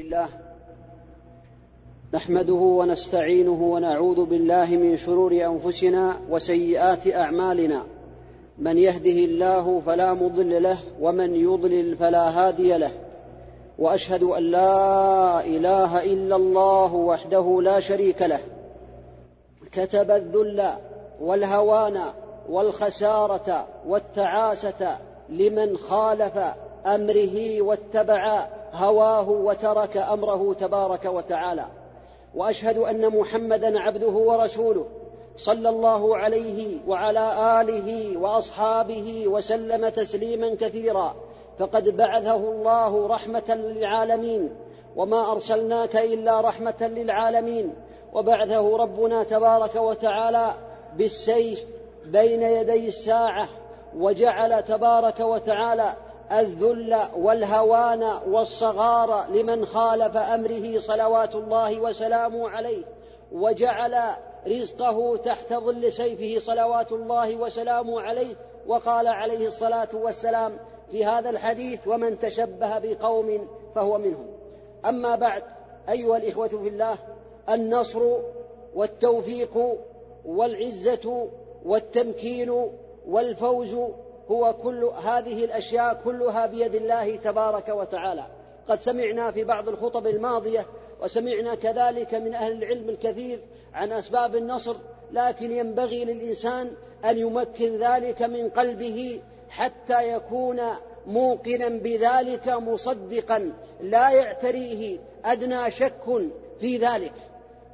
لله نحمده ونستعينه ونعوذ بالله من شرور أنفسنا وسيئات أعمالنا. من يهده الله فلا مضل له ومن يضلل فلا هادي له. وأشهد أن لا إله إلا الله وحده لا شريك له. كتب الذل والهوان والخسارة والتعاسة لمن خالف أمره واتبع هواه وترك أمره تبارك وتعالى. وأشهد أن محمدا عبده ورسوله صلى الله عليه وعلى آله وأصحابه وسلم تسليما كثيرا. فقد بعثه الله رحمة للعالمين. وما أرسلناك إلا رحمة للعالمين. وبعثه ربنا تبارك وتعالى بالسيف بين يدي الساعة. وجعل تبارك وتعالى الذل والهوان والصغار لمن خالف أمره صلوات الله وسلامه عليه وجعل رزقه تحت ظل سيفه صلوات الله وسلامه عليه وقال عليه الصلاة والسلام في هذا الحديث ومن تشبه بقوم فهو منهم. أما بعد أيها الإخوة في الله النصر والتوفيق والعزة والتمكين والفوز هو كل هذه الأشياء كلها بيد الله تبارك وتعالى. قد سمعنا في بعض الخطب الماضية وسمعنا كذلك من أهل العلم الكثير عن أسباب النصر لكن ينبغي للإنسان أن يمكن ذلك من قلبه حتى يكون موقنا بذلك مصدقا لا يعتريه أدنى شك في ذلك.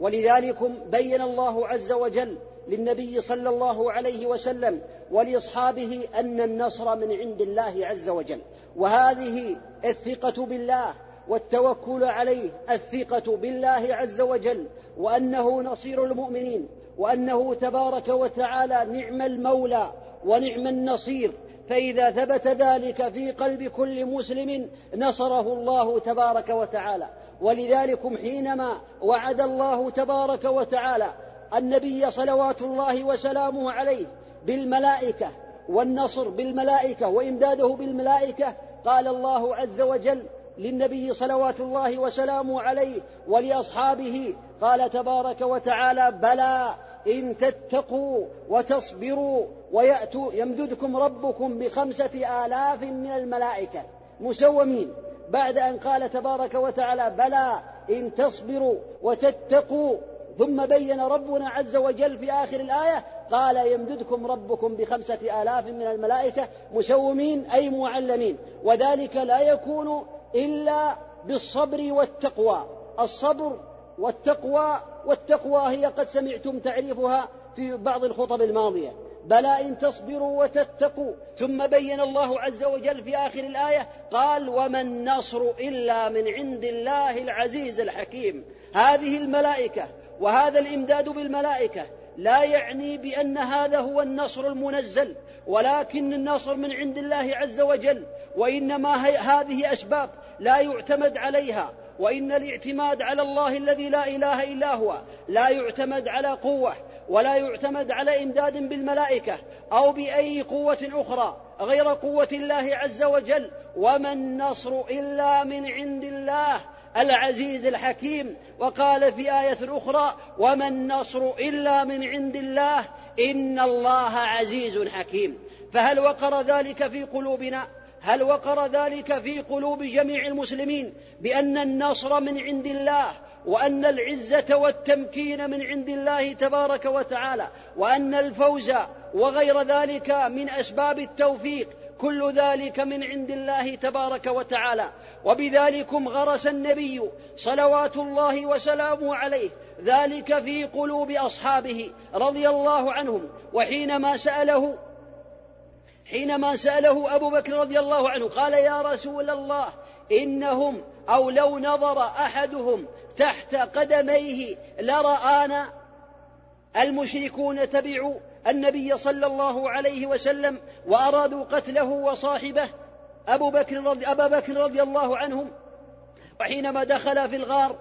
ولذلك بين الله عز وجل للنبي صلى الله عليه وسلم ولأصحابه أن النصر من عند الله عز وجل. وهذه الثقة بالله والتوكل عليه الثقة بالله عز وجل وأنه نصير المؤمنين وأنه تبارك وتعالى نعم المولى ونعم النصير. فإذا ثبت ذلك في قلب كل مسلم نصره الله تبارك وتعالى. ولذلك حينما وعد الله تبارك وتعالى النبي صلوات الله وسلامه عليه بالملائكة والنصر بالملائكة وإمداده بالملائكة قال الله عز وجل للنبي صلوات الله وسلامه عليه ولأصحابه قال تبارك وتعالى بلى إن تتقوا وتصبروا ويأتوا يمددكم ربكم بخمسة آلاف من الملائكة. مسومين. بعد أن قال تبارك وتعالى بلى إن تصبروا وتتقوا ثم بين ربنا عز وجل في آخر الآية قال يمددكم ربكم بخمسة آلاف من الملائكة مسومين أي معلمين. وذلك لا يكون إلا بالصبر والتقوى. الصبر والتقوى والتقوى هي قد سمعتم تعريفها في بعض الخطب الماضية. بلى إن تصبروا وتتقوا. ثم بين الله عز وجل في آخر الآية قال وما النصر إلا من عند الله العزيز الحكيم. هذه الملائكة وهذا الإمداد بالملائكة لا يعني بأن هذا هو النصر المنزل ولكن النصر من عند الله عز وجل وإنما هذه أسباب لا يعتمد عليها وإن الاعتماد على الله الذي لا إله إلا هو لا يعتمد على قوة ولا يعتمد على إمداد بالملائكة أو بأي قوة أخرى غير قوة الله عز وجل وما النصر إلا من عند الله العزيز الحكيم وقال في آية أخرى وما النصر إلا من عند الله إن الله عزيز حكيم. فهل وقر ذلك في قلوبنا؟ هل وقر ذلك في قلوب جميع المسلمين بأن النصر من عند الله وأن العزة والتمكين من عند الله تبارك وتعالى وأن الفوز وغير ذلك من أسباب التوفيق كل ذلك من عند الله تبارك وتعالى. وبذلكم غرس النبي صلوات الله وسلامه عليه. ذلك في قلوب أصحابه رضي الله عنهم. وحينما سأله حينما سأله أبو بكر رضي الله عنه قال يا رسول الله إنهم أو لو نظر أحدهم تحت قدميه لرآنا المشركون تبعوا. النبي صلى الله عليه وسلم وأرادوا قتله وصاحبه أبو بكر رضي أبا بكر رضي الله عنهم. وحينما دخل في الغار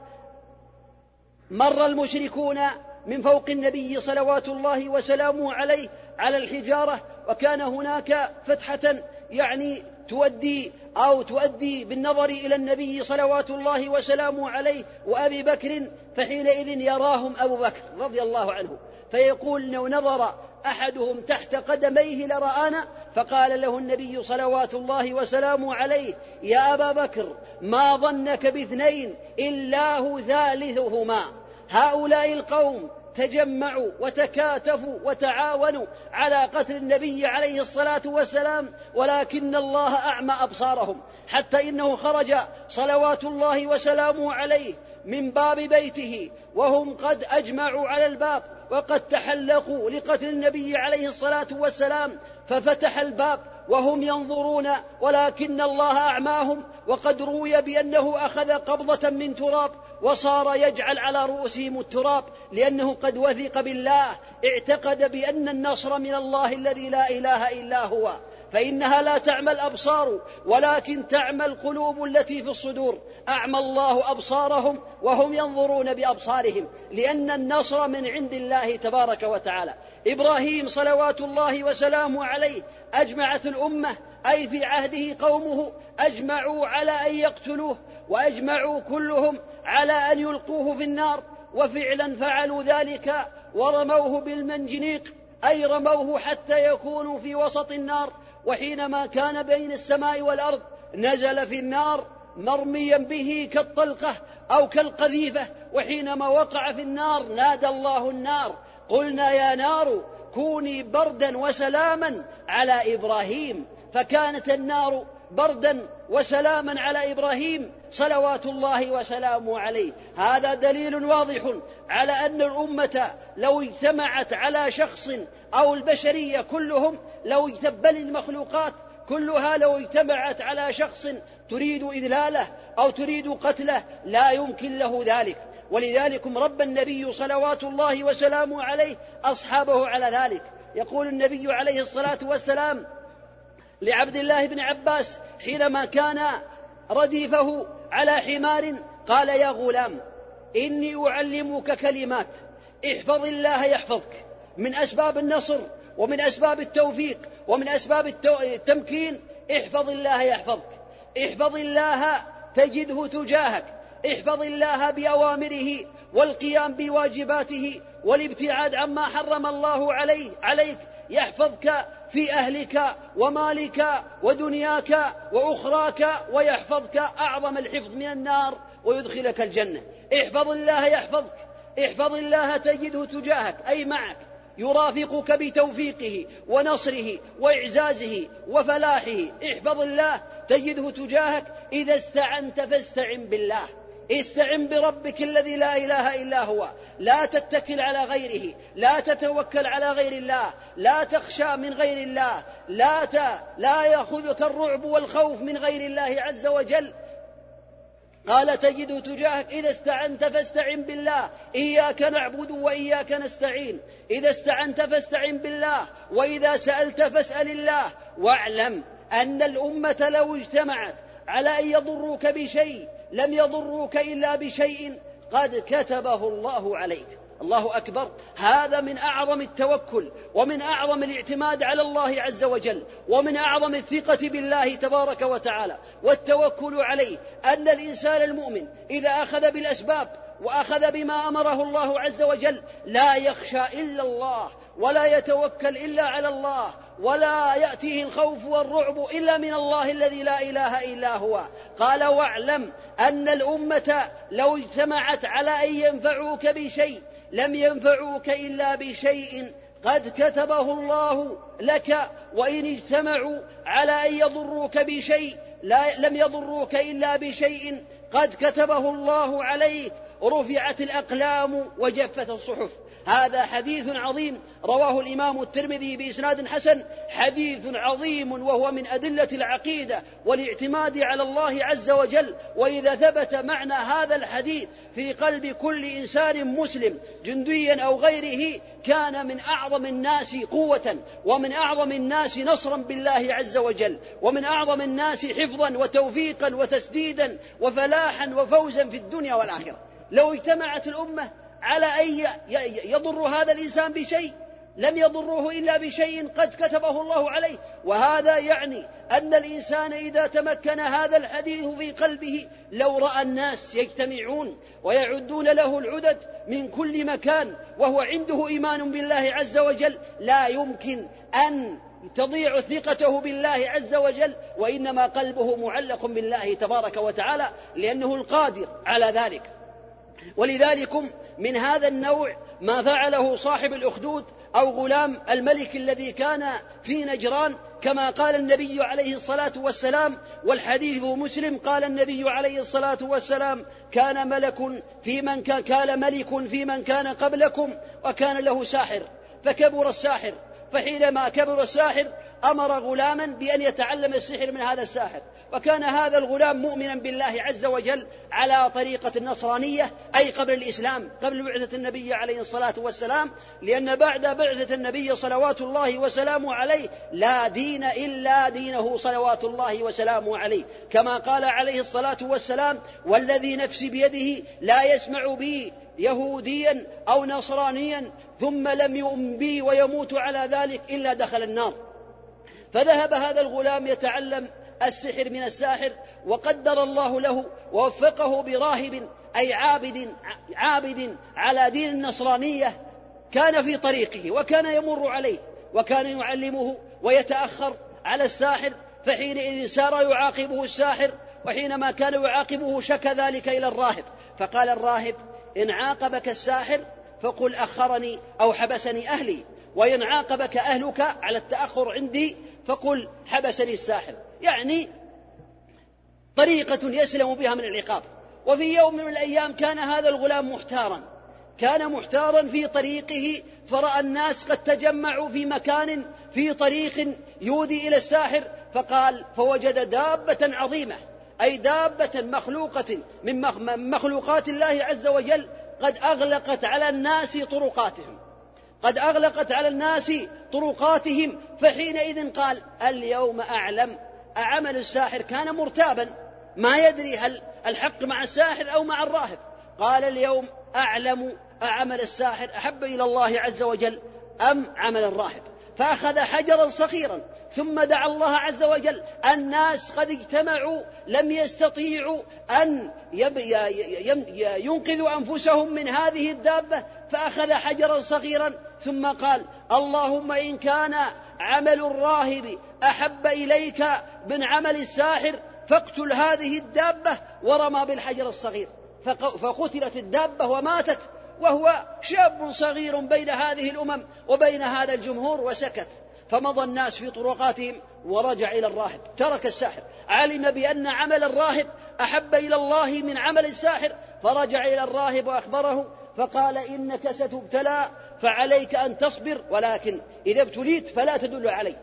مر المشركون من فوق النبي صلوات الله وسلامه عليه على الحجارة وكان هناك فتحة يعني تودي أو تؤدي بالنظر إلى النبي صلوات الله وسلامه عليه وأبي بكر فحينئذ يراهم أبو بكر رضي الله عنه. فيقول لو نظر أحدهم تحت قدميه لرآنا فقال له النبي صلوات الله وسلامه عليه يا أبا بكر ما ظنك باثنين إلا هو ثالثهما. هؤلاء القوم تجمعوا وتكاتفوا وتعاونوا على قتل النبي عليه الصلاة والسلام ولكن الله أعمى أبصارهم حتى إنه خرج صلوات الله وسلامه عليه من باب بيته وهم قد أجمعوا على الباب. وقد تحلقوا لقتل النبي عليه الصلاة والسلام ففتح الباب وهم ينظرون ولكن الله أعماهم وقد روي بأنه أخذ قبضة من تراب وصار يجعل على رؤوسهم التراب لأنه قد وثق بالله. اعتقد بأن النصر من الله الذي لا إله إلا هو فإنها لا تعمى الأبصار ولكن تعمى القلوب التي في الصدور. أعمى الله أبصارهم وهم ينظرون بأبصارهم لأن النصر من عند الله تبارك وتعالى. إبراهيم صلوات الله وسلامه عليه أجمعت الأمة أي في عهده قومه أجمعوا على أن يقتلوه وأجمعوا كلهم على أن يلقوه في النار. وفعلا فعلوا ذلك ورموه بالمنجنيق أي رموه حتى يكونوا في وسط النار. وحينما كان بين السماء والأرض نزل في النار مرميا به كالطلقة أو كالقذيفة وحينما وقع في النار نادى الله النار قلنا يا نار كوني بردا وسلاما على إبراهيم فكانت النار بردا وسلاما على إبراهيم صلوات الله وسلامه عليه. هذا دليل واضح على أن الأمة لو اجتمعت على شخص أو البشرية كلهم لو بل المخلوقات كلها لو اجتمعت على شخص تريد إذلاله أو تريد قتله لا يمكن له ذلك. ولذلك رب النبي صلوات الله وسلامه عليه أصحابه على ذلك. يقول النبي عليه الصلاة والسلام لعبد الله بن عباس حينما كان رديفه على حمار قال يا غلام إني أعلمك كلمات احفظ الله يحفظك من أسباب النصر ومن أسباب التوفيق ومن أسباب التمكين احفظ الله يحفظك. احفظ الله تجده تجاهك. احفظ الله بأوامره والقيام بواجباته والابتعاد عما حرم الله عليه عليك. يحفظك في أهلك ومالك ودنياك وأخراك ويحفظك أعظم الحفظ من النار ويدخلك الجنة. احفظ الله يحفظك. احفظ الله تجده تجاهك أي معك. يرافقك بتوفيقه ونصره وإعزازه وفلاحه. احفظ الله تجده تجاهك إذا استعنت فاستعن بالله. استعن بربك الذي لا إله إلا هو. لا تتكل على غيره لا تتوكل على غير الله لا تخشى من غير الله لا ت... لا يأخذك الرعب والخوف من غير الله عز وجل. قال تجد تجاهك إذا استعنت فاستعن بالله. إياك نعبد وإياك نستعين. إذا استعنت فاستعن بالله وإذا سألت فاسأل الله. واعلم أن الأمة لو اجتمعت على أن يضروك بشيء لم يضروك إلا بشيء قد كتبه الله عليك. الله أكبر. هذا من أعظم التوكل ومن أعظم الاعتماد على الله عز وجل ومن أعظم الثقة بالله تبارك وتعالى. والتوكل عليه أن الإنسان المؤمن إذا أخذ بالأسباب وأخذ بما أمره الله عز وجل لا يخشى إلا الله ولا يتوكل إلا على الله ولا يأتيه الخوف والرعب إلا من الله الذي لا إله إلا هو. قال واعلم أن الأمة لو اجتمعت على أن ينفعوك بشيء لم ينفعوك إلا بشيء قد كتبه الله لك وإن اجتمعوا على أن يضروك بشيء لا لم يضروك إلا بشيء قد كتبه الله عليك. رفعت الأقلام وجفت الصحف. هذا حديث عظيم رواه الإمام الترمذي بإسناد حسن حديث عظيم وهو من أدلة العقيدة والاعتماد على الله عز وجل. وإذا ثبت معنى هذا الحديث في قلب كل إنسان مسلم جنديا أو غيره كان من أعظم الناس قوة ومن أعظم الناس نصرا بالله عز وجل ومن أعظم الناس حفظا وتوفيقا وتسديدا وفلاحا وفوزا في الدنيا والآخرة. لو اجتمعت الأمة على أن يضر هذا الإنسان بشيء لم يضره إلا بشيء قد كتبه الله عليه. وهذا يعني أن الإنسان إذا تمكن هذا الحديث في قلبه لو رأى الناس يجتمعون ويعدون له العدد من كل مكان وهو عنده إيمان بالله عز وجل لا يمكن أن تضيع ثقته بالله عز وجل وإنما قلبه معلق بالله تبارك وتعالى لأنه القادر على ذلك. ولذلك من هذا النوع ما فعله صاحب الأخدود أو غلام الملك الذي كان في نجران كما قال النبي عليه الصلاة والسلام والحديث مسلم قال النبي عليه الصلاة والسلام كان ملك في من كان, كان ملك في من كان قبلكم وكان له ساحر فكبر الساحر فحينما كبر الساحر أمر غلاما بأن يتعلم السحر من هذا الساحر وكان هذا الغلام مؤمنا بالله عز وجل على طريقة النصرانية أي قبل الإسلام قبل بعثة النبي عليه الصلاة والسلام لأن بعد بعثة النبي صلوات الله وسلامه عليه لا دين إلا دينه صلوات الله وسلامه عليه. كما قال عليه الصلاة والسلام والذي نفسي بيده لا يسمع بي يهوديا أو نصرانيا ثم لم يؤم بي ويموت على ذلك إلا دخل النار فذهب هذا الغلام يتعلم السحر من الساحر وقدر الله له ووفقه براهب أي عابد عابد على دين النصرانية كان في طريقه وكان يمر عليه وكان يعلمه ويتأخر على الساحر فحينئذ سار يعاقبه الساحر وحينما كان يعاقبه شكى ذلك إلى الراهب فقال الراهب إن عاقبك الساحر فقل أخرني أو حبسني أهلي وإن عاقبك أهلك على التأخر عندي فقل حبسني الساحر. يعني طريقة يسلم بها من العقاب. وفي يوم من الأيام كان هذا الغلام محتارا. كان محتارا في طريقه فرأى الناس قد تجمعوا في مكان في طريق يودي إلى الساحر فقال فوجد دابة عظيمة أي دابة مخلوقة من مخلوقات الله عز وجل قد أغلقت على الناس طرقاتهم. قد أغلقت على الناس طرقاتهم فحينئذ قال اليوم أعلم أعمل الساحر كان مرتابا ما يدري هل الحق مع الساحر أو مع الراهب. قال اليوم أعلم أعمل الساحر أحب إلى الله عز وجل أم عمل الراهب. فأخذ حجرا صغيرا ثم دعا الله عز وجل. الناس قد اجتمعوا لم يستطيعوا أن ينقذوا أنفسهم من هذه الدابة فأخذ حجرا صغيرا ثم قال اللهم إن كان عمل الراهب أحب إليك من عمل الساحر فاقتل هذه الدابة ورمى بالحجر الصغير. فقتلت الدابة وماتت وهو شاب صغير بين هذه الأمم وبين هذا الجمهور وسكت. فمضى الناس في طرقاتهم ورجع إلى الراهب. ترك الساحر. علم بأن عمل الراهب أحب إلى الله من عمل الساحر. فرجع إلى الراهب وأخبره. فقال إنك ستبتلى فعليك أن تصبر ولكن إذا ابتليت فلا تدل علي.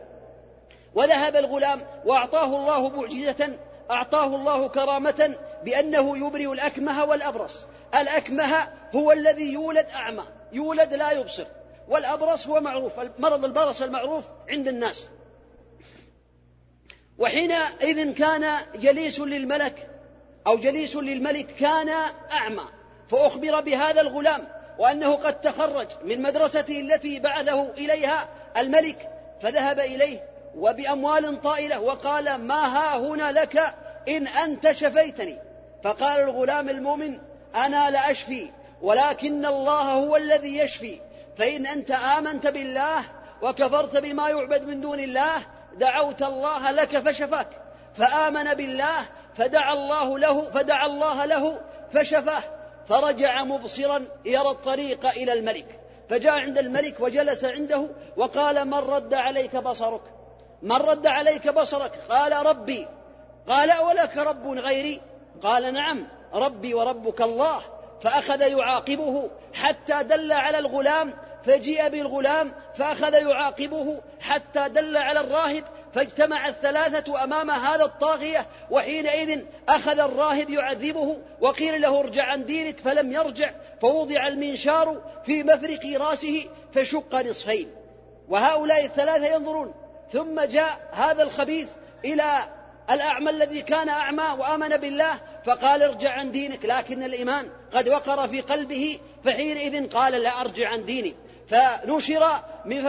وذهب الغلام وأعطاه الله معجزة أعطاه الله كرامة بأنه يبرئ الأكمه والأبرص. الأكمه هو الذي يولد أعمى يولد لا يبصر. والأبرص هو معروف مرض البرص المعروف عند الناس. وحينئذ كان جليس للملك أو جليس للملك كان أعمى. فأخبر بهذا الغلام وأنه قد تخرج من مدرسته التي بعثه إليها الملك فذهب إليه وبأموال طائلة وقال ما ها هنا لك؟ إن أنت شفيتني. فقال الغلام المؤمن أنا لأشفي ولكن الله هو الذي يشفي. فإن أنت آمنت بالله وكفرت بما يعبد من دون الله دعوت الله لك فشفاك. فآمن بالله فدعا الله له فدعا الله له فشفاه. فرجع مبصرا يرى الطريق إلى الملك فجاء عند الملك وجلس عنده وقال من رد عليك بصرك؟ من رد عليك بصرك؟ قال ربي قال أولك رب غيري؟ قال نعم ربي وربك الله فأخذ يعاقبه حتى دل على الغلام فجيء بالغلام فأخذ يعاقبه حتى دل على الراهب فاجتمع الثلاثة أمام هذا الطاغية وحينئذ أخذ الراهب يعذبه وقيل له ارجع عن دينك فلم يرجع فوضع المنشار في مفرق رأسه فشق نصفين. وهؤلاء الثلاثة ينظرون ثم جاء هذا الخبيث إلى الأعمى الذي كان أعمى وآمن بالله فقال ارجع عن دينك لكن الإيمان قد وقر في قلبه فحينئذ قال لا أرجع عن ديني. فنشر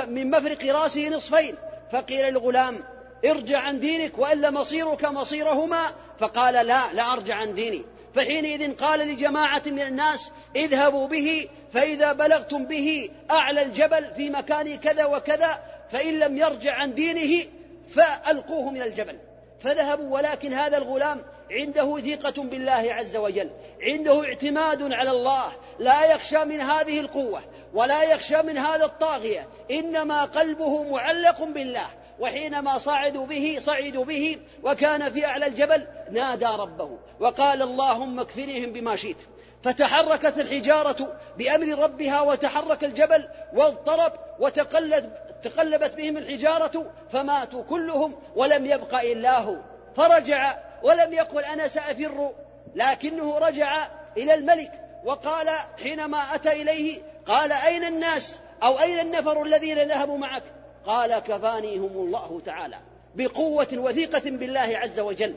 من مفرق رأسه نصفين فقيل للغلام ارجع عن دينك وإلا مصيرك مصيرهما. فقال لا لا أرجع عن ديني. فحينئذ قال لجماعة من الناس اذهبوا به فإذا بلغتم به أعلى الجبل في مكان كذا وكذا فإن لم يرجع عن دينه فألقوه من الجبل. فذهبوا ولكن هذا الغلام عنده ثقة بالله عز وجل عنده اعتماد على الله لا يخشى من هذه القوة ولا يخشى من هذا الطاغية إنما قلبه معلق بالله. وحينما صعدوا به صعدوا به وكان في أعلى الجبل نادى ربه وقال اللهم اكفنهم بما شئت. فتحركت الحجارة بأمر ربها وتحرك الجبل واضطرب وتقلد تقلبت بهم الحجارة فماتوا كلهم ولم يبق إلا هو. فرجع ولم يقل أنا سأفر لكنه رجع إلى الملك وقال حينما أتى إليه قال أين الناس أو أين النفر الذين ذهبوا معك؟ قال كفانيهم الله تعالى بقوة وثيقة بالله عز وجل.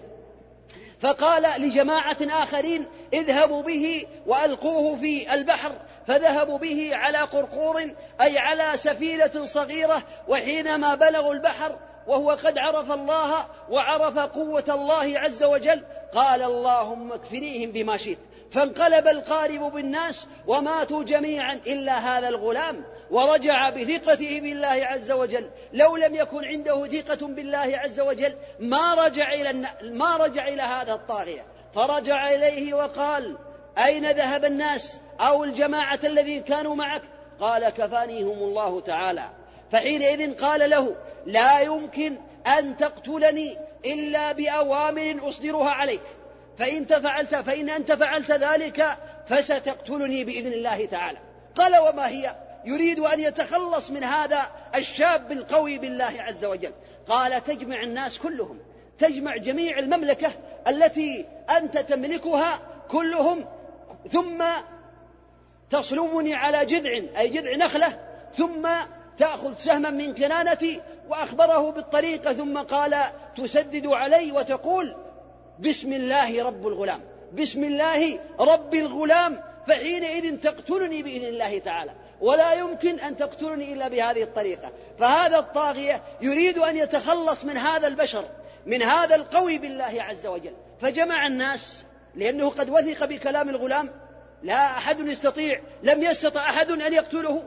فقال لجماعة آخرين اذهبوا به وألقوه في البحر فذهبوا به على قرقور أي على سفينة صغيرة وحينما بلغوا البحر وهو قد عرف الله وعرف قوة الله عز وجل قال اللهم اكفنيهم بما شئت. فانقلب القارب بالناس وماتوا جميعا إلا هذا الغلام ورجع بثقته بالله عز وجل. لو لم يكن عنده ثقة بالله عز وجل ما رجع إلى ما رجع إلى هذا الطاغية. فرجع إليه وقال أين ذهب الناس؟ أو الجماعة الذين كانوا معك؟ قال كفانيهم الله تعالى. فحينئذ قال له لا يمكن أن تقتلني إلا بأوامر أصدرها عليك. فإن فعلت فإن أنت فعلت ذلك فستقتلني بإذن الله تعالى. قال وما هي؟ يريد أن يتخلص من هذا الشاب القوي بالله عز وجل. قال تجمع الناس كلهم. تجمع جميع المملكة التي أنت تملكها كلهم. ثم تصلبني على جذع أي جذع نخلة. ثم تأخذ سهما من كنانتي وأخبره بالطريقة. ثم قال تسدد علي وتقول بسم الله رب الغلام. بسم الله رب الغلام. فحينئذ تقتلني بإذن الله تعالى. ولا يمكن أن تقتلني إلا بهذه الطريقة. فهذا الطاغية يريد أن يتخلص من هذا البشر من هذا القوي بالله عز وجل. فجمع الناس لأنه قد وثق بكلام الغلام لا أحد يستطيع لم يستطع أحد أن يقتله.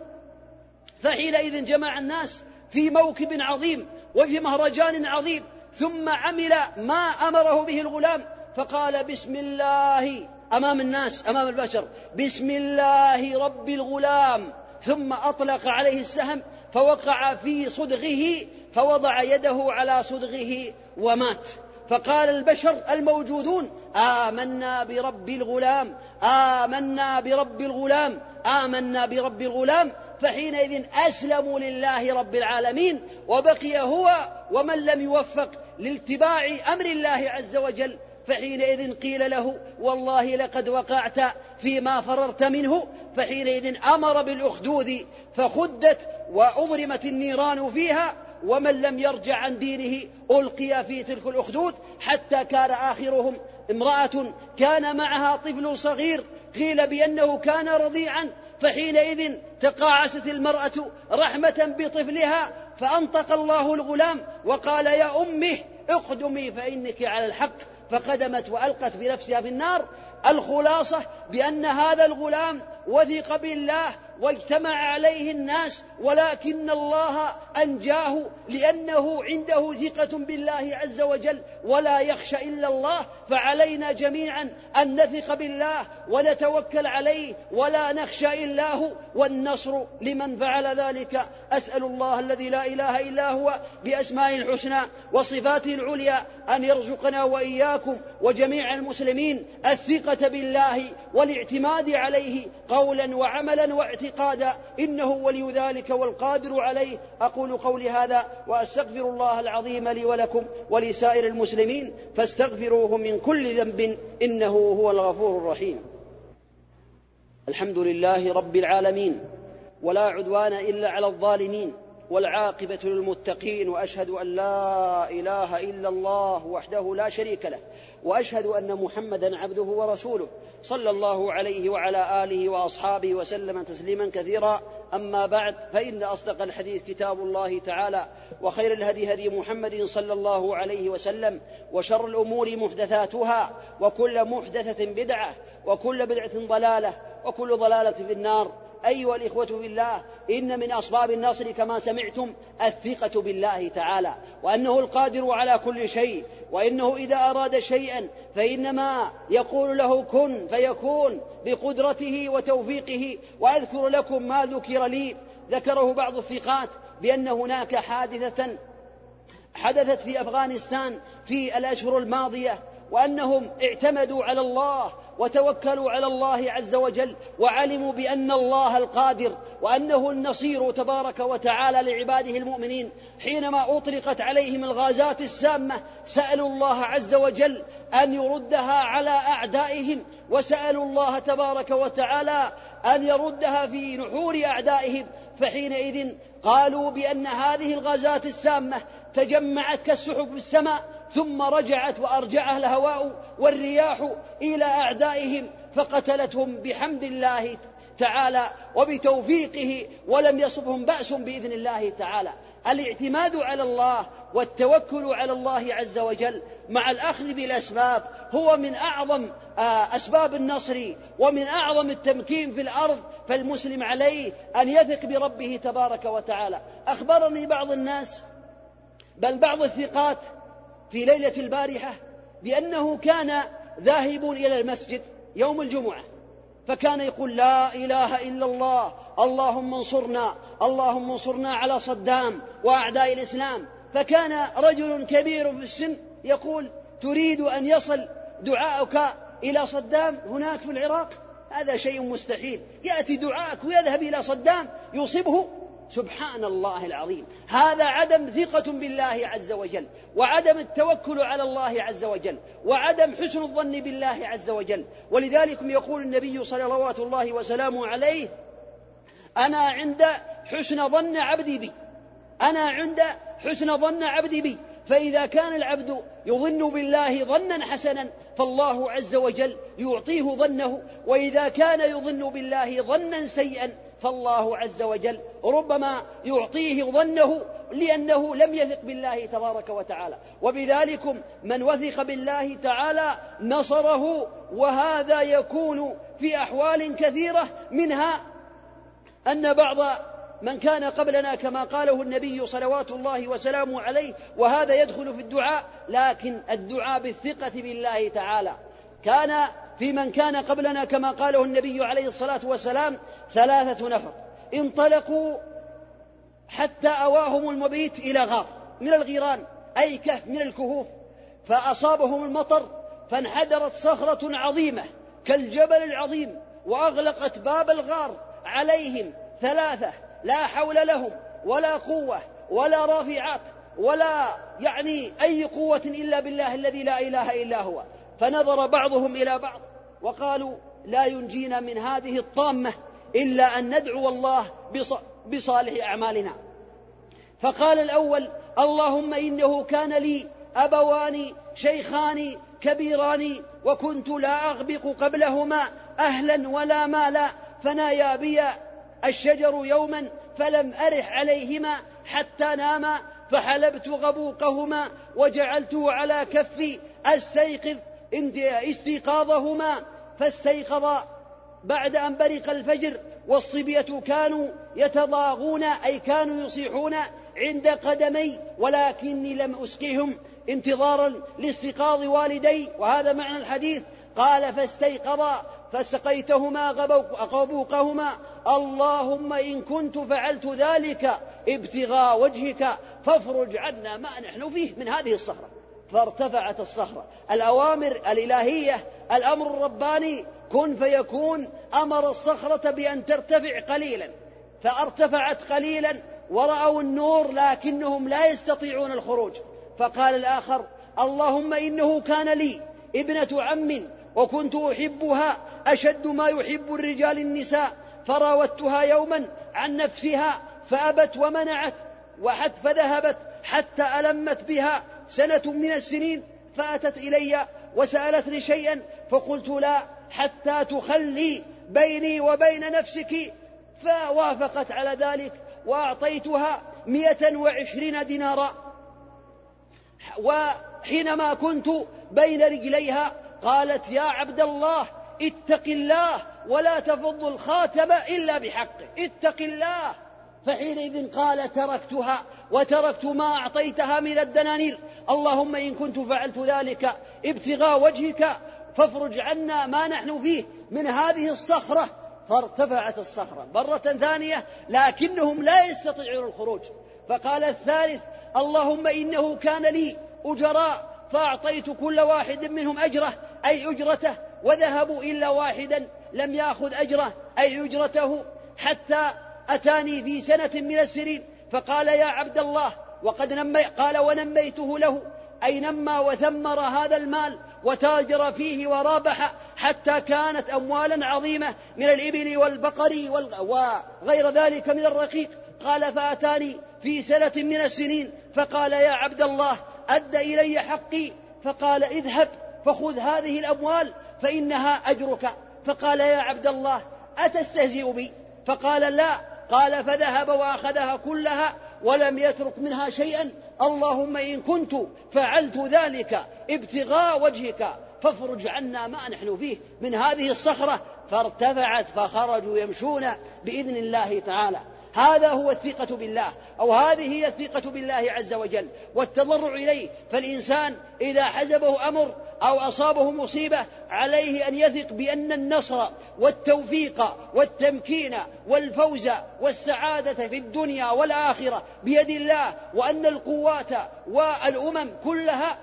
فحينئذ جمع الناس في موكب عظيم وفي مهرجان عظيم ثم عمل ما أمره به الغلام فقال بسم الله. أمام الناس أمام البشر. بسم الله رب الغلام. ثم أطلق عليه السهم فوقع في صدغه فوضع يده على صدغه ومات. فقال البشر الموجودون آمنا برب الغلام آمنا برب الغلام آمنا برب الغلام. فحينئذ أسلموا لله رب العالمين وبقي هو ومن لم يوفق لاتباع أمر الله عز وجل. فحينئذ قيل له والله لقد وقعت فيما فررت منه. فحينئذ أمر بالأخدود فخدت وأضرمت النيران فيها ومن لم يرجع عن دينه ألقي في تلك الأخدود حتى كان آخرهم امرأة كان معها طفل صغير قيل بأنه كان رضيعا. فحينئذ تقاعست المرأة رحمة بطفلها فأنطق الله الغلام وقال يا أمه اقدمي فإنك على الحق. فقدمت وألقت بنفسها في النار الخلاصة بأن هذا الغلام وثق بالله واجتمع عليه الناس ولكن الله أنجاه لأنه عنده ثقة بالله عز وجل ولا يخشى إلا الله فعلينا جميعا أن نثق بالله ونتوكل عليه ولا نخشى إلا هو والنصر لمن فعل ذلك. أسأل الله الذي لا إله إلا هو بأسمائه الحسنى وصفاته العليا أن يرزقنا وإياكم وجميع المسلمين الثقة بالله والاعتماد عليه قولا وعملا واعتقادا. إنه ولي ذلك والقادر عليه. أقول قولي هذا وأستغفر الله العظيم لي ولكم ولسائر المسلمين. فاستغفروه من كل ذنب إنه هو الغفور الرحيم. الحمد لله رب العالمين. ولا عدوان إلا على الظالمين. والعاقبة للمتقين. وأشهد أن لا إله إلا الله وحده لا شريك له. وأشهد أن محمدا عبده ورسوله صلى الله عليه وعلى آله وأصحابه وسلم تسليما كثيرا. أما بعد فإن أصدق الحديث كتاب الله تعالى وخير الهدي هدي محمد صلى الله عليه وسلم وشر الأمور محدثاتها وكل محدثة بدعة وكل بدعة ضلالة وكل ضلالة في النار. أيها الإخوة بالله إن من أسباب النصر كما سمعتم الثقة بالله تعالى وأنه القادر على كل شيء وإنه إذا أراد شيئا فإنما يقول له كن فيكون بقدرته وتوفيقه. وأذكر لكم ما ذكر لي. ذكره بعض الثقات بأن هناك حادثة حدثت في أفغانستان في الأشهر الماضية وأنهم اعتمدوا على الله وتوكلوا على الله عز وجل وعلموا بأن الله القادر وأنه النصير تبارك وتعالى لعباده المؤمنين. حينما أطلقت عليهم الغازات السامة سألوا الله عز وجل أن يردها على أعدائهم وسألوا الله تبارك وتعالى أن يردها في نحور أعدائهم. فحينئذ قالوا بأن هذه الغازات السامة تجمعت كالسحب في السماء ثم رجعت وأرجعها الهواء والرياح إلى أعدائهم فقتلتهم بحمد الله تعالى وبتوفيقه ولم يصبهم بأس بإذن الله تعالى. الاعتماد على الله والتوكل على الله عز وجل مع الأخذ بالأسباب هو من أعظم آه، أسباب النصر ومن أعظم التمكين في الأرض فالمسلم عليه أن يثق بربه تبارك وتعالى. أخبرني بعض الناس بل بعض الثقات في ليلة البارحة بأنه كان ذاهب إلى المسجد يوم الجمعة فكان يقول لا إله إلا الله اللهم انصرنا اللهم انصرنا على صدام وأعداء الإسلام. فكان رجل كبير في السن يقول تريد أن يصل دعاؤك إلى صدام هناك في العراق؟ هذا شيء مستحيل. يأتي دعاءك ويذهب إلى صدام يصيبه سبحان الله العظيم. هذا عدم ثقة بالله عز وجل وعدم التوكل على الله عز وجل وعدم حسن الظن بالله عز وجل. ولذلك يقول النبي صلوات الله وسلامه عليه أنا عند حسن ظن عبدي بي. أنا عند حسن ظن عبدي بي. فإذا كان العبد يظن بالله ظنا حسنا فالله عز وجل يعطيه ظنه. وإذا كان يظن بالله ظنا سيئا فالله عز وجل ربما يعطيه ظنه لأنه لم يثق بالله تبارك وتعالى. وبذلكم من وثق بالله تعالى نصره وهذا يكون في أحوال كثيرة منها أن بعض من كان قبلنا كما قاله النبي صلوات الله وسلامه عليه وهذا يدخل في الدعاء لكن الدعاء بالثقة بالله تعالى. كان في من كان قبلنا كما قاله النبي عليه الصلاة والسلام ثلاثة نفر انطلقوا حتى أواهم المبيت إلى غار من الغيران أي كهف من الكهوف. فأصابهم المطر فانحدرت صخرة عظيمة كالجبل العظيم وأغلقت باب الغار عليهم ثلاثة لا حول لهم ولا قوة ولا رافعات ولا يعني أي قوة إلا بالله الذي لا إله إلا هو. فنظر بعضهم إلى بعض وقالوا لا ينجينا من هذه الطامة إلا أن ندعو الله بصالح أعمالنا. فقال الأول اللهم إنه كان لي أبوان شيخان كبيران وكنت لا أغبق قبلهما أهلا ولا مالا فنايا بي الشجر يوما فلم أرح عليهما حتى ناما فحلبت غبوقهما وجعلته على كفي استيقظ استيقاظهما فاستيقظا. بعد أن برق الفجر والصبية كانوا يتضاغون أي كانوا يصيحون عند قدمي ولكني لم أسقهم انتظارا لاستيقاظ والدي. وهذا معنى الحديث. قال فاستيقظا فسقيتهما غبوقهما اللهم إن كنت فعلت ذلك ابتغاء وجهك فافرج عنا ما نحن فيه من هذه الصخرة. فارتفعت الصخرة. الأوامر الإلهية الأمر الرباني كن فيكون أمر الصخرة بأن ترتفع قليلا. فارتفعت قليلا ورأوا النور لكنهم لا يستطيعون الخروج. فقال الآخر اللهم إنه كان لي ابنة عم وكنت أحبها أشد ما يحب الرجال النساء. فراودتها يوما عن نفسها فأبت ومنعت وحت فذهبت حتى ألمت بها. سنة من السنين فأتت إلي وسألتني شيئا فقلت لا حتى تخلي بيني وبين نفسك فوافقت على ذلك وأعطيتها مئة وعشرين دينارا. وحينما كنت بين رجليها قالت يا عبد الله اتق الله ولا تفض الخاتم إلا بحقه اتق الله. فحينئذ قال تركتها وتركت ما أعطيتها من الدنانير. اللهم إن كنت فعلت ذلك ابتغاء وجهك فافرج عنا ما نحن فيه من هذه الصخرة. فارتفعت الصخرة مرة ثانية لكنهم لا يستطيعون الخروج. فقال الثالث اللهم إنه كان لي أجراء فأعطيت كل واحد منهم أجره أي أجرته وذهبوا إلا واحدا لم يأخذ أجره أي أجرته حتى أتاني في سنة من السنين فقال يا عبد الله وقد نمي قال ونميته له أي نمى وثمر هذا المال وتاجر فيه ورابح حتى كانت أموالا عظيمة من الإبل والبقر وغير ذلك من الرقيق. قال فأتاني في سنة من السنين فقال يا عبد الله أد إلي حقي. فقال اذهب فخذ هذه الأموال فإنها أجرك. فقال يا عبد الله أتستهزئ بي؟ فقال لا قال فذهب وأخذها كلها ولم يترك منها شيئا. اللهم إن كنت فعلت ذلك ابتغاء وجهك فافرج عنا ما نحن فيه من هذه الصخرة. فارتفعت فخرجوا يمشون بإذن الله تعالى. هذا هو الثقة بالله أو هذه هي الثقة بالله عز وجل. والتضرع إليه فالإنسان إذا حزبه أمر أو أصابه مصيبة عليه أن يثق بأن النصر والتوفيق والتمكين والفوز والسعادة في الدنيا والآخرة بيد الله وأن القوات والأمم كلها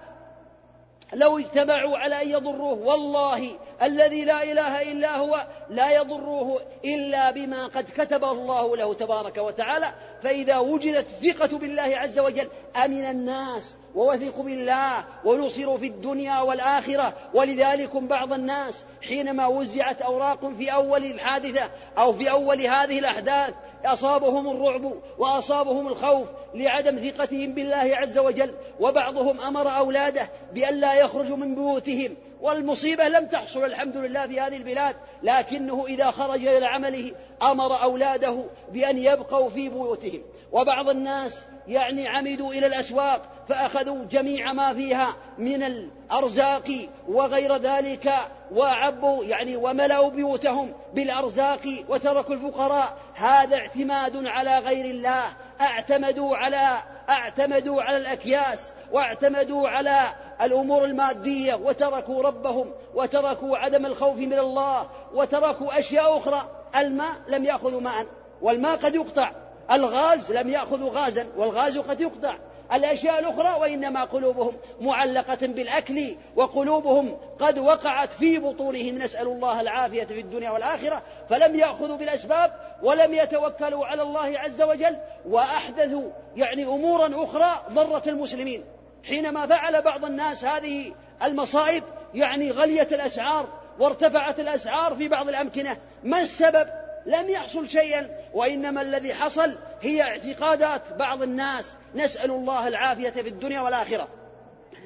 لو اجتمعوا على أن يضروه. والله الذي لا إله إلا هو لا يضروه إلا بما قد كتب الله له تبارك وتعالى. فإذا وجدت الثقة بالله عز وجل أمن الناس ووثقوا بالله ونصروا في الدنيا والآخرة. ولذلك بعض الناس حينما وزعت أوراق في أول الحادثة أو في أول هذه الأحداث أصابهم الرعب وأصابهم الخوف لعدم ثقتهم بالله عز وجل. وبعضهم أمر أولاده بأن لا يخرجوا من بيوتهم والمصيبة لم تحصل الحمد لله في هذه البلاد لكنه إذا خرج إلى عمله أمر أولاده بأن يبقوا في بيوتهم. وبعض الناس يعني عمدوا إلى الأسواق فأخذوا جميع ما فيها من الأرزاق وغير ذلك وعبوا يعني وملأوا بيوتهم بالأرزاق وتركوا الفقراء. هذا اعتماد على غير الله. اعتمدوا على اعتمدوا على الأكياس واعتمدوا على الأمور المادية وتركوا ربهم وتركوا عدم الخوف من الله وتركوا أشياء أخرى. الماء لم يأخذوا ماء والماء قد يقطع. الغاز لم يأخذوا غازا والغاز قد يقطع. الأشياء الأخرى وإنما قلوبهم معلقة بالأكل وقلوبهم قد وقعت في بطونهم نسأل الله العافية في الدنيا والآخرة. فلم يأخذوا بالأسباب ولم يتوكلوا على الله عز وجل وأحدثوا يعني أمورا أخرى ضرت المسلمين. حينما فعل بعض الناس هذه المصائب يعني غليت الأسعار وارتفعت الأسعار في بعض الأمكنة. ما السبب؟ لم يحصل شيئا. وإنما الذي حصل هي اعتقادات بعض الناس. نسأل الله العافية في الدنيا والآخرة.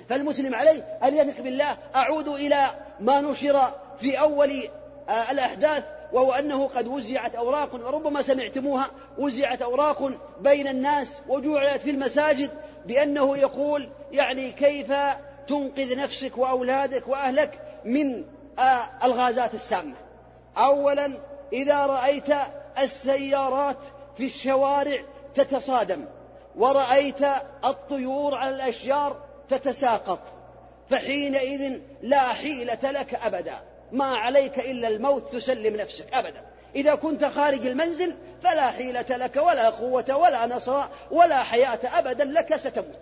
فالمسلم عليه أن يثق بالله؟ أعود إلى ما نشر في أول آه، الأحداث وهو أنه قد وزعت أوراق وربما سمعتموها وزعت أوراق بين الناس وجعلت في المساجد. بأنه يقول يعني كيف تنقذ نفسك وأولادك وأهلك من آه، الغازات السامة؟ أولا إذا رأيت السيارات في الشوارع تتصادم ورأيت الطيور على الأشجار تتساقط فحينئذ لا حيلة لك أبدا ما عليك إلا الموت تسلم نفسك أبدا. إذا كنت خارج المنزل فلا حيلة لك ولا قوة ولا نصر ولا حياة أبدا لك ستموت.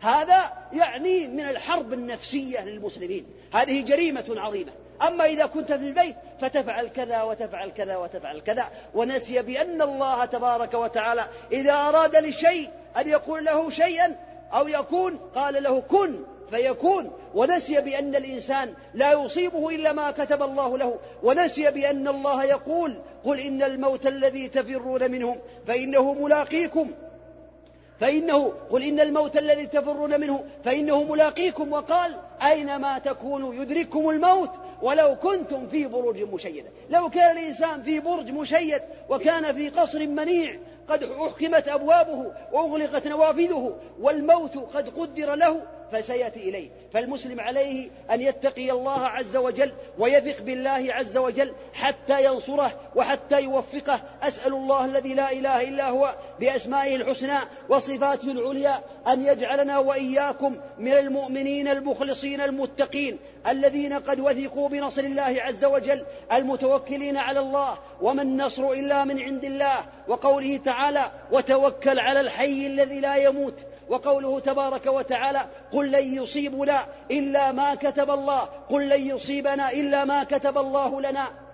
هذا يعني من الحرب النفسية للمسلمين. هذه جريمة عظيمة. أما إذا كنت في البيت فتفعل كذا وتفعل كذا وتفعل كذا. ونسي بأن الله تبارك وتعالى إذا أراد لشيء أن يقول له شيئا أو يكون قال له كن. فيكون ونسي بأن الإنسان لا يصيبه إلا ما كتب الله له ونسي بأن الله يقول قل إن الموت الذي تفرون منه فإنه ملاقيكم فإنه قل إن الموت الذي تفرون منه فإنه ملاقيكم وقال أينما تكونوا يدرككم الموت ولو كنتم في بروج مشيدة. لو كان الإنسان في برج مشيد وكان في قصر منيع قد أحكمت أبوابه وأغلقت نوافذه والموت قد قدر له فسيأتي إليه. فالمسلم عليه أن يتقي الله عز وجل ويثق بالله عز وجل حتى ينصره وحتى يوفقه. أسأل الله الذي لا إله إلا هو بأسمائه الحسنى وصفاته العليا أن يجعلنا وإياكم من المؤمنين المخلصين المتقين الذين قد وثقوا بنصر الله عز وجل المتوكلين على الله. وما النصر إلا من عند الله. وقوله تعالى وتوكل على الحي الذي لا يموت وقوله تبارك وتعالى قل لن يصيبنا إلا ما كتب الله قل لن يصيبنا إلا ما كتب الله لنا.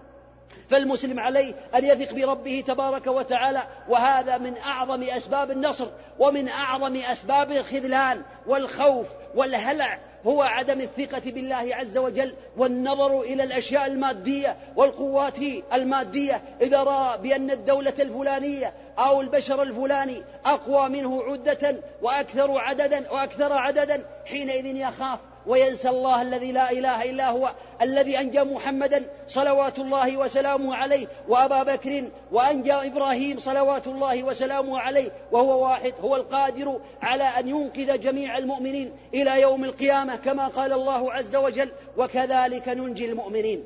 فالمسلم عليه أن يثق بربه تبارك وتعالى وهذا من أعظم أسباب النصر ومن أعظم أسباب الخذلان والخوف والهلع هو عدم الثقة بالله عز وجل والنظر إلى الأشياء المادية والقوات المادية إذا رأى بأن الدولة الفلانية أو البشر الفلاني أقوى منه عدة وأكثر عددا وأكثر عددا حينئذ يخاف وينسى الله الذي لا إله إلا هو. الذي أنجى محمدا صلوات الله وسلامه عليه وأبا بكر وأنجى إبراهيم صلوات الله وسلامه عليه وهو واحد هو القادر على أن ينقذ جميع المؤمنين إلى يوم القيامة كما قال الله عز وجل وكذلك ننجي المؤمنين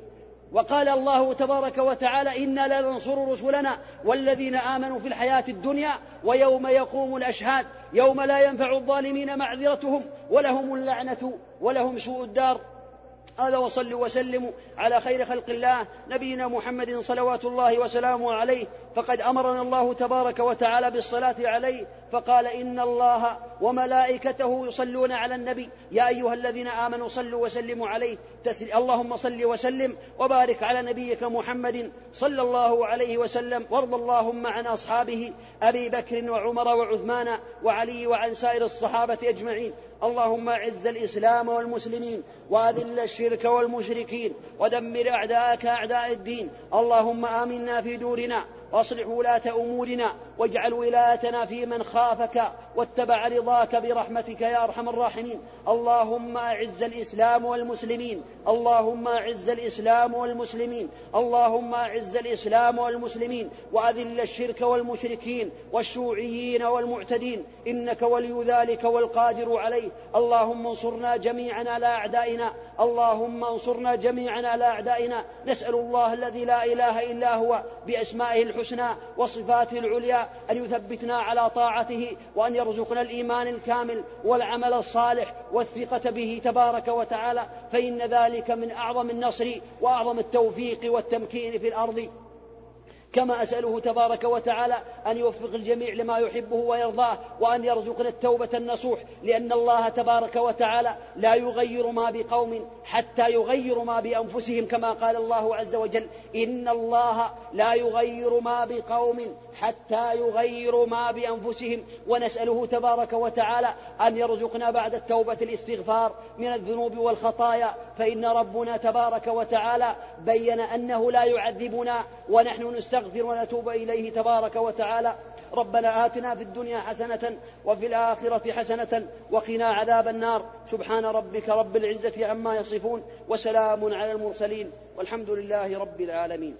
وقال الله تبارك وتعالى إنا لننصر رسلنا والذين آمنوا في الحياة الدنيا ويوم يقوم الأشهاد يوم لا ينفع الظالمين معذرتهم ولهم اللعنة ولهم سوء الدار هذا وصلوا وسلموا على خير خلق الله نبينا محمد صلوات الله وسلامه عليه. فقد أمرنا الله تبارك وتعالى بالصلاة عليه فقال إن الله وملائكته يصلون على النبي. يا أيها الذين آمنوا صلوا وسلموا عليه. تسل... اللهم صل وسلم وبارك على نبيك محمد صلى الله عليه وسلم. وارض اللهم عن أصحابه أبي بكر وعمر وعثمان وعلي وعن سائر الصحابة أجمعين. اللهم اعز الإسلام والمسلمين وأذل الشرك والمشركين ودمر أعداءك أعداء الدين اللهم آمنا في دورنا واصلح ولاة أمورنا واجعل ولايتنا في من خافك واتبع رضاك برحمتك يا أرحم الراحمين. اللهم أعز الإسلام والمسلمين. اللهم أعز الإسلام والمسلمين. اللهم أعز الإسلام والمسلمين. وأذل الشرك والمشركين والشيوعيين والمعتدين. إنك ولي ذلك والقادر عليه. اللهم انصرنا جميعا على أعدائنا. اللهم انصرنا جميعا على أعدائنا. نسأل الله الذي لا إله إلا هو بأسمائه الحسنى وصفاته العليا أن يثبتنا على طاعته وأن يرزقنا الإيمان الكامل والعمل الصالح والثقة به تبارك وتعالى. فإن ذلك من أعظم النصر وأعظم التوفيق والتمكين في الأرض. كما أسأله تبارك وتعالى أن يوفق الجميع لما يحبه ويرضاه وأن يرزقنا التوبة النصوح لأن الله تبارك وتعالى لا يغير ما بقوم حتى يغيروا ما بأنفسهم كما قال الله عز وجل إن الله لا يغير ما بقوم حتى يغيروا ما بأنفسهم. ونسأله تبارك وتعالى أن يرزقنا بعد التوبة الاستغفار من الذنوب والخطايا فإن ربنا تبارك وتعالى بين أنه لا يعذبنا ونحن نستغفر ونتوب إليه تبارك وتعالى. ربنا آتنا في الدنيا حسنة وفي الآخرة حسنة وقنا عذاب النار. سبحان ربك رب العزة عما يصفون وسلام على المرسلين والحمد لله رب العالمين.